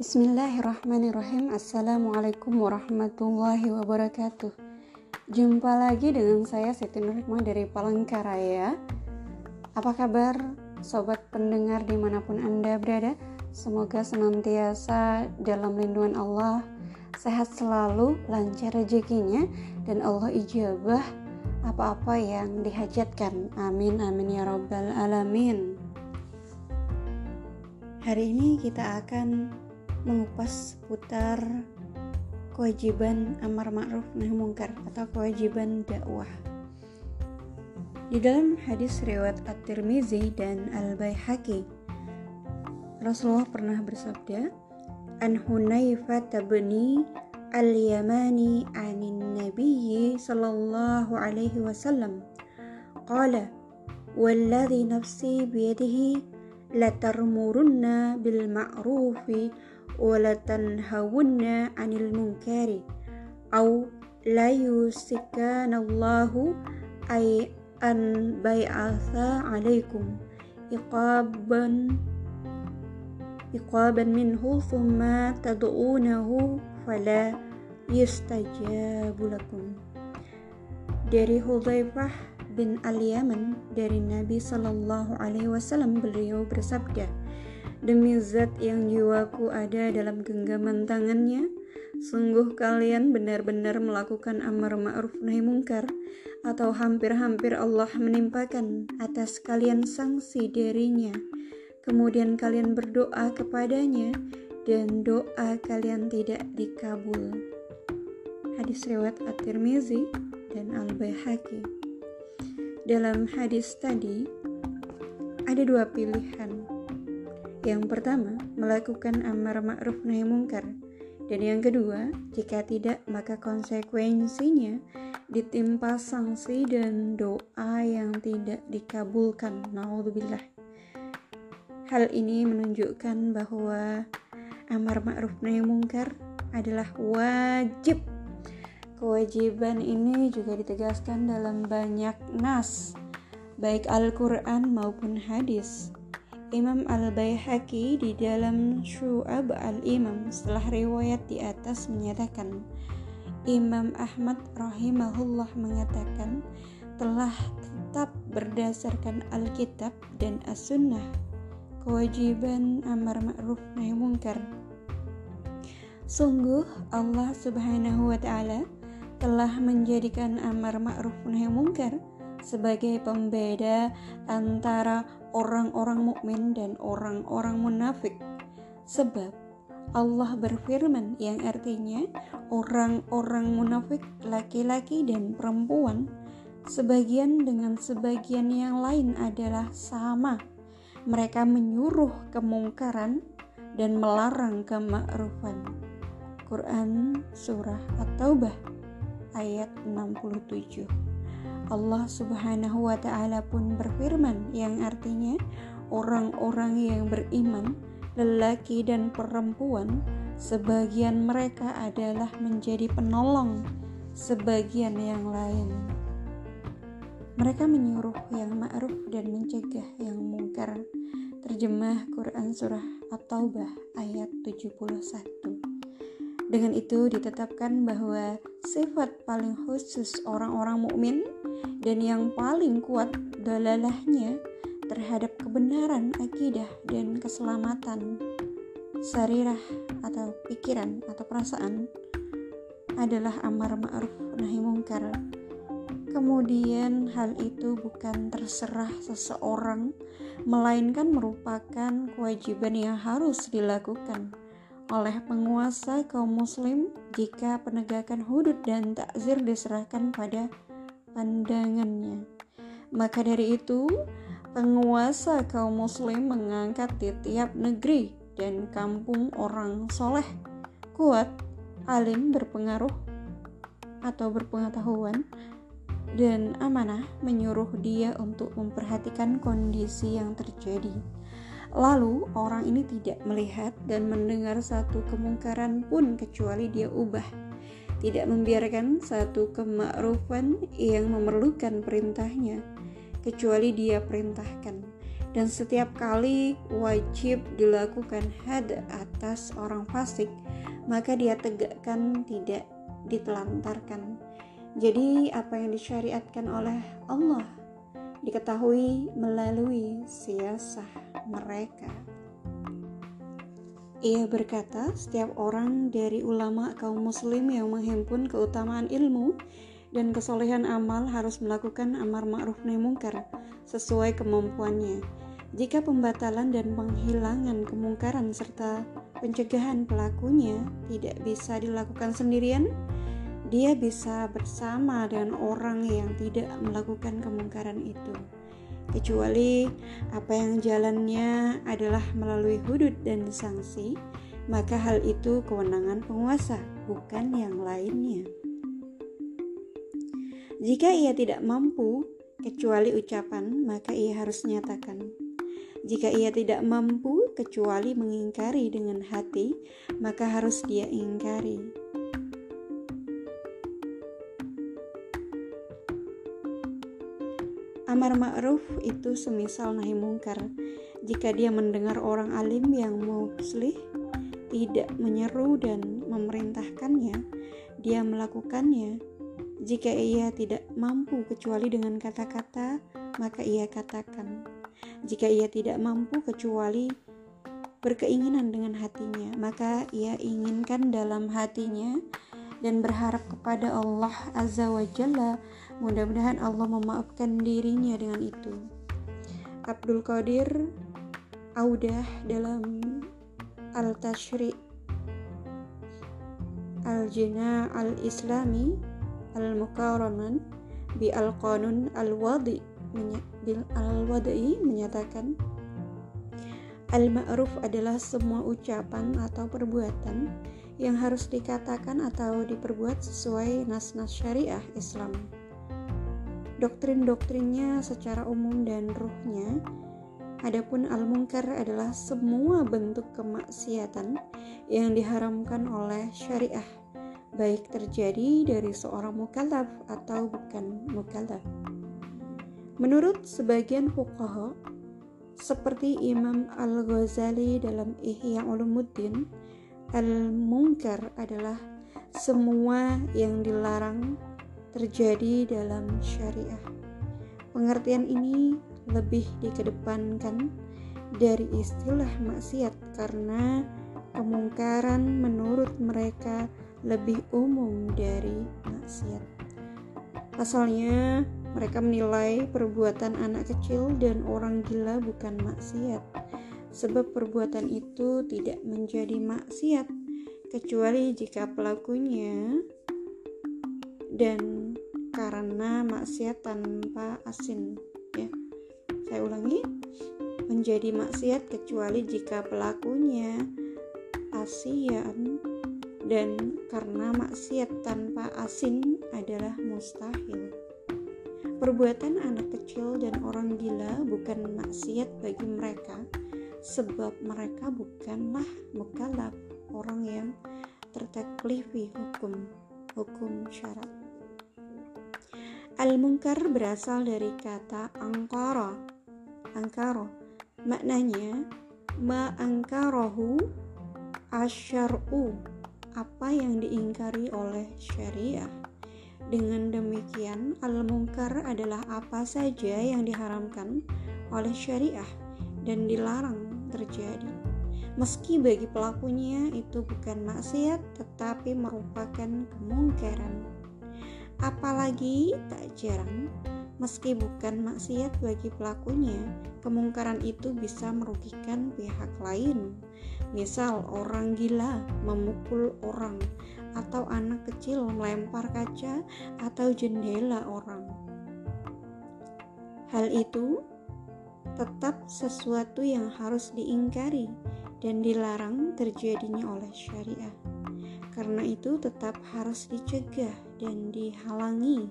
Bismillahirrahmanirrahim. Assalamualaikum warahmatullahi wabarakatuh. Jumpa lagi dengan saya Siti Nurhikmah dari Palangkaraya. Apa kabar sobat pendengar di mana pun anda berada? Semoga senantiasa dalam lindungan Allah Sehat selalu, lancar rezekinya Dan Allah ijabah apa-apa yang dihajatkan. Amin amin ya rabbal alamin. Hari ini kita akan mengupas seputar kewajiban amar ma'ruf nahi mungkar atau kewajiban dakwah. Di dalam hadis riwayat At-Tirmizi dan Al-Baihaqi, Rasulullah pernah bersabda, "An Hunayfa tabni al-Yamani 'anin Nabiyyi sallallahu alaihi wasallam." Qala, "Walladhi nafsi biyadihi latarmurunna bil ma'rufi wala tanhawunna 'anil munkari au la yusikanallahu ay an bai'atha 'alaikum iqaban iqaban minhu thumma tad'unahu fala yustajabu lakum dari Hudzaifah bin Al-Yaman dari Nabi Sallallahu Alaihi Wasallam beliau bersabda Demi zat yang jiwaku ada dalam genggaman tangannya, sungguh kalian benar-benar melakukan amar ma'ruf nahi mungkar, atau hampir-hampir Allah menimpakan atas kalian sanksi darinya. Kemudian kalian berdoa kepadanya, dan doa kalian tidak dikabul. Hadis riwayat At-Tirmizi dan Al-Baihaqi. Dalam hadis tadi ada dua pilihan yang pertama, melakukan amar ma'ruf nahi mungkar. Dan yang kedua, jika tidak maka konsekuensinya ditimpa sanksi dan doa yang tidak dikabulkan. Nauzubillah. Hal ini menunjukkan bahwa amar ma'ruf nahi mungkar adalah wajib. Kewajiban ini juga ditegaskan dalam banyak nas, baik Al-Qur'an maupun hadis. Imam Al-Baihaqi di dalam Syu'ab Al-Imam setelah riwayat di atas menyatakan Imam Ahmad rahimahullah mengatakan telah tetap berdasarkan Alkitab dan As-Sunnah kewajiban amar ma'ruf nahi mungkar. Sungguh Allah Subhanahu wa taala telah menjadikan amar ma'ruf nahi mungkar sebagai pembeda antara orang-orang mukmin dan orang-orang munafik. Sebab Allah berfirman yang artinya orang-orang munafik laki-laki dan perempuan sebagian dengan sebagian yang lain adalah sama. Mereka menyuruh kemungkaran dan melarang kemakrufan. Quran Surah At-Taubah ayat 67 Allah Subhanahu wa Ta'ala pun berfirman, yang artinya orang-orang yang beriman, lelaki dan perempuan, sebagian mereka adalah menjadi penolong sebagian yang lain. Mereka menyuruh yang ma'ruf dan mencegah yang mungkar. Terjemah Quran Surah At-Taubah ayat 71. Dengan itu ditetapkan bahwa sifat paling khusus orang-orang mukmin dan yang paling kuat dalalahnya terhadap kebenaran akidah dan keselamatan sarirah atau pikiran atau perasaan adalah amar ma'ruf nahi mungkar. Kemudian hal itu bukan terserah seseorang melainkan merupakan kewajiban yang harus dilakukan oleh penguasa kaum muslim jika penegakan hudud dan takzir diserahkan pada pandangannya. Maka dari itu, penguasa kaum muslim mengangkat di tiap negeri dan kampung orang soleh, kuat, alim, berpengaruh, atau berpengetahuan, dan amanah menyuruh dia untuk memperhatikan kondisi yang terjadi Lalu orang ini tidak melihat dan mendengar satu kemungkaran pun kecuali dia ubah. Tidak membiarkan satu kemakrufan yang memerlukan perintahnya kecuali dia perintahkan. Dan setiap kali wajib dilakukan had atas orang fasik maka dia tegakkan tidak ditelantarkan. Jadi apa yang disyariatkan oleh Allah diketahui melalui siasah mereka ia berkata, setiap orang dari ulama kaum muslim yang menghimpun keutamaan ilmu dan kesolehan amal harus melakukan amar ma'ruf nahi mungkar sesuai kemampuannya. Jika pembatalan dan penghilangan kemungkaran serta pencegahan pelakunya tidak bisa dilakukan sendirian, dia bisa bersama dengan orang yang tidak melakukan kemungkaran itu kecuali apa yang jalannya adalah melalui hudud dan sanksi, maka hal itu kewenangan penguasa, bukan yang lainnya. Jika ia tidak mampu, kecuali ucapan, maka ia harus nyatakan. Jika ia tidak mampu, kecuali mengingkari dengan hati, maka harus dia ingkari. Amar ma'ruf itu semisal nahi mungkar. Jika dia mendengar orang alim yang muslih tidak menyeru dan memerintahkannya, dia melakukannya. Jika ia tidak mampu kecuali dengan kata-kata, maka ia katakan. Jika ia tidak mampu kecuali berkeinginan dengan hatinya, maka ia inginkan dalam hatinya dan berharap kepada Allah Azza wa Jalla. Mudah-mudahan Allah memaafkan dirinya dengan itu. Abdul Qadir Audah dalam Al-Tashri' Al-Jina Al-Islami Al-Mukarraman bi Al-Qanun Al-Wadi bil Al-Wadi menyatakan Al-ma'ruf adalah semua ucapan atau perbuatan yang harus dikatakan atau diperbuat sesuai nas-nas syariah Islam. Doktrin-doktrinnya secara umum dan ruhnya, adapun al-munkar adalah semua bentuk kemaksiatan yang diharamkan oleh syariah, baik terjadi dari seorang mukallaf atau bukan mukallaf. Menurut sebagian fuqaha, seperti Imam Al-Ghazali dalam Ihya Ulumuddin, Al-munkar adalah semua yang dilarang terjadi dalam syariah. Pengertian ini lebih dikedepankan dari istilah maksiat karena kemungkaran menurut mereka lebih umum dari maksiat. Pasalnya, mereka menilai perbuatan anak kecil dan orang gila bukan maksiat sebab perbuatan itu tidak menjadi maksiat kecuali jika pelakunya. Dan karena maksiat tanpa asin ya. Saya ulangi menjadi maksiat kecuali jika pelakunya asian. Dan karena maksiat tanpa asin adalah mustahil. Perbuatan anak kecil dan orang gila bukan maksiat bagi mereka sebab mereka bukanlah mukallaf orang yang tertaklifi hukum hukum syarat. Al-munkar berasal dari kata angkara. Angkaro maknanya ma angkarohu asyar'u apa yang diingkari oleh syariah. Dengan demikian al-munkar adalah apa saja yang diharamkan oleh syariah dan dilarang terjadi. Meski bagi pelakunya itu bukan maksiat, tetapi merupakan kemungkaran. Apalagi tak jarang, meski bukan maksiat bagi pelakunya, kemungkaran itu bisa merugikan pihak lain. Misal orang gila memukul orang atau anak kecil melempar kaca atau jendela orang. Hal itu tetap sesuatu yang harus diingkari dan dilarang terjadinya oleh syariah. Karena itu tetap harus dicegah dan dihalangi.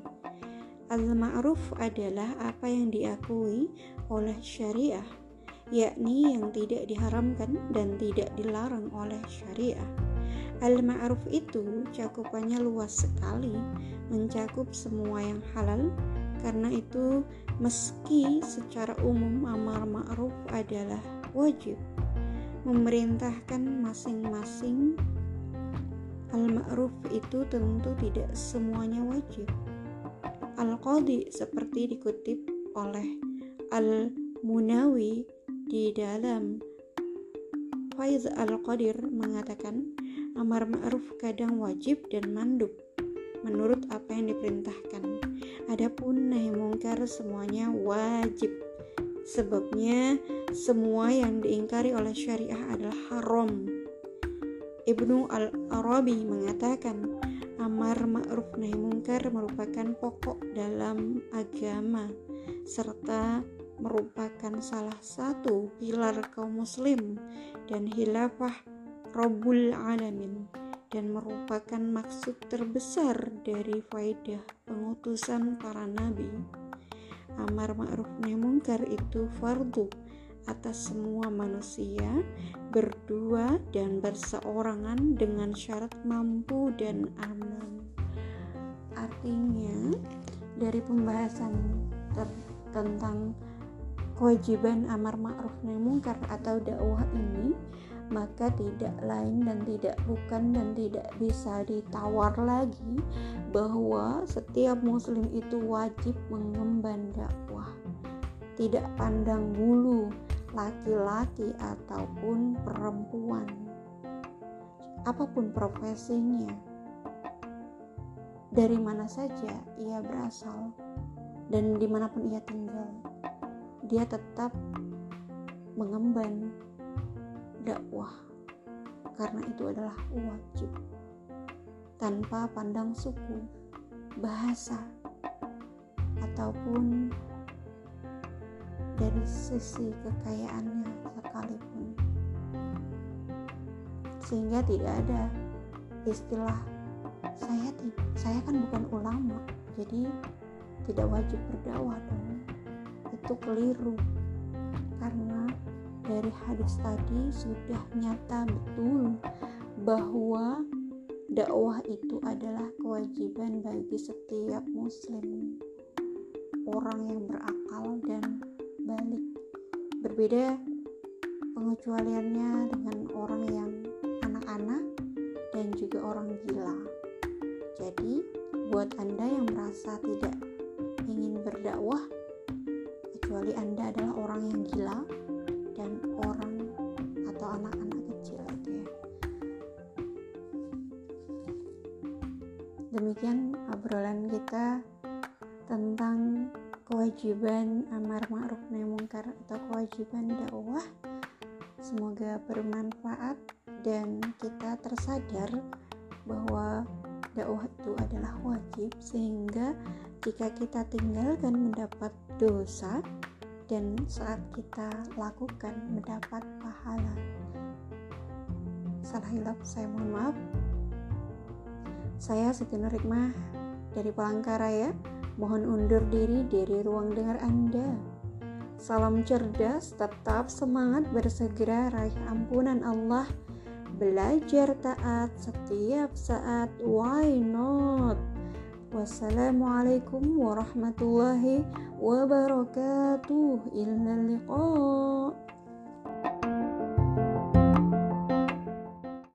Al-ma'ruf adalah apa yang diakui oleh syariah, yakni yang tidak diharamkan dan tidak dilarang oleh syariah. Al-ma'ruf itu cakupannya luas sekali, mencakup semua yang halal Karena itu, meski secara umum amar ma'ruf adalah wajib, memerintahkan masing-masing al-ma'ruf itu tentu tidak semuanya wajib. Al-Qadi seperti dikutip oleh Al-Munawi di dalam Faiz Al-Qadir mengatakan amar ma'ruf kadang wajib dan mandub menurut apa yang diperintahkan. Adapun nahi mungkar semuanya wajib. Sebabnya semua yang diingkari oleh syariah adalah haram. Ibnu Al-Arabi mengatakan, amar ma'ruf nahi mungkar merupakan pokok dalam agama serta merupakan salah satu pilar kaum muslim dan hilafah Rabbul Alamin dan merupakan maksud terbesar dari faidah pengutusan para nabi. Amar ma'ruf nahi mungkar itu fardu atas semua manusia berdua dan berseorangan dengan syarat mampu dan aman. Artinya dari pembahasan tentang kewajiban amar ma'ruf nahi mungkar atau dakwah ini maka tidak lain dan tidak bukan dan tidak bisa ditawar lagi bahwa setiap muslim itu wajib mengemban dakwah. Tidak pandang bulu laki-laki ataupun perempuan. Apa pun profesinya. Dari mana saja ia berasal dan di mana pun ia tinggal dia tetap mengemban dakwah karena itu adalah wajib tanpa pandang suku, bahasa, ataupun dari sisi kekayaannya sekalipun. Sehingga tidak ada istilah saya saya kan bukan ulama, jadi tidak wajib berdakwah dong. Itu keliru. Karena dari hadis tadi sudah nyata betul bahwa dakwah itu adalah kewajiban bagi setiap muslim. Orang yang berakal dan balik. Berbeda pengecualiannya dengan orang yang anak-anak dan juga orang gila. Jadi buat anda yang merasa tidak ingin berdakwah kecuali anda adalah orang yang gila demikian obrolan kita tentang kewajiban amar ma'ruf nahi mungkar atau kewajiban dakwah semoga bermanfaat dan kita tersadar bahwa dakwah itu adalah wajib sehingga jika kita tinggalkan mendapat dosa dan saat kita lakukan mendapat pahala. Salah hilap saya mohon maaf. Saya Siti Nurikmah dari Palangkaraya mohon undur diri dari ruang dengar Anda. Salam cerdas, tetap semangat bersegera raih ampunan Allah. Belajar taat setiap saat, why not? Wassalamualaikum warahmatullahi wabarakatuh. Illa.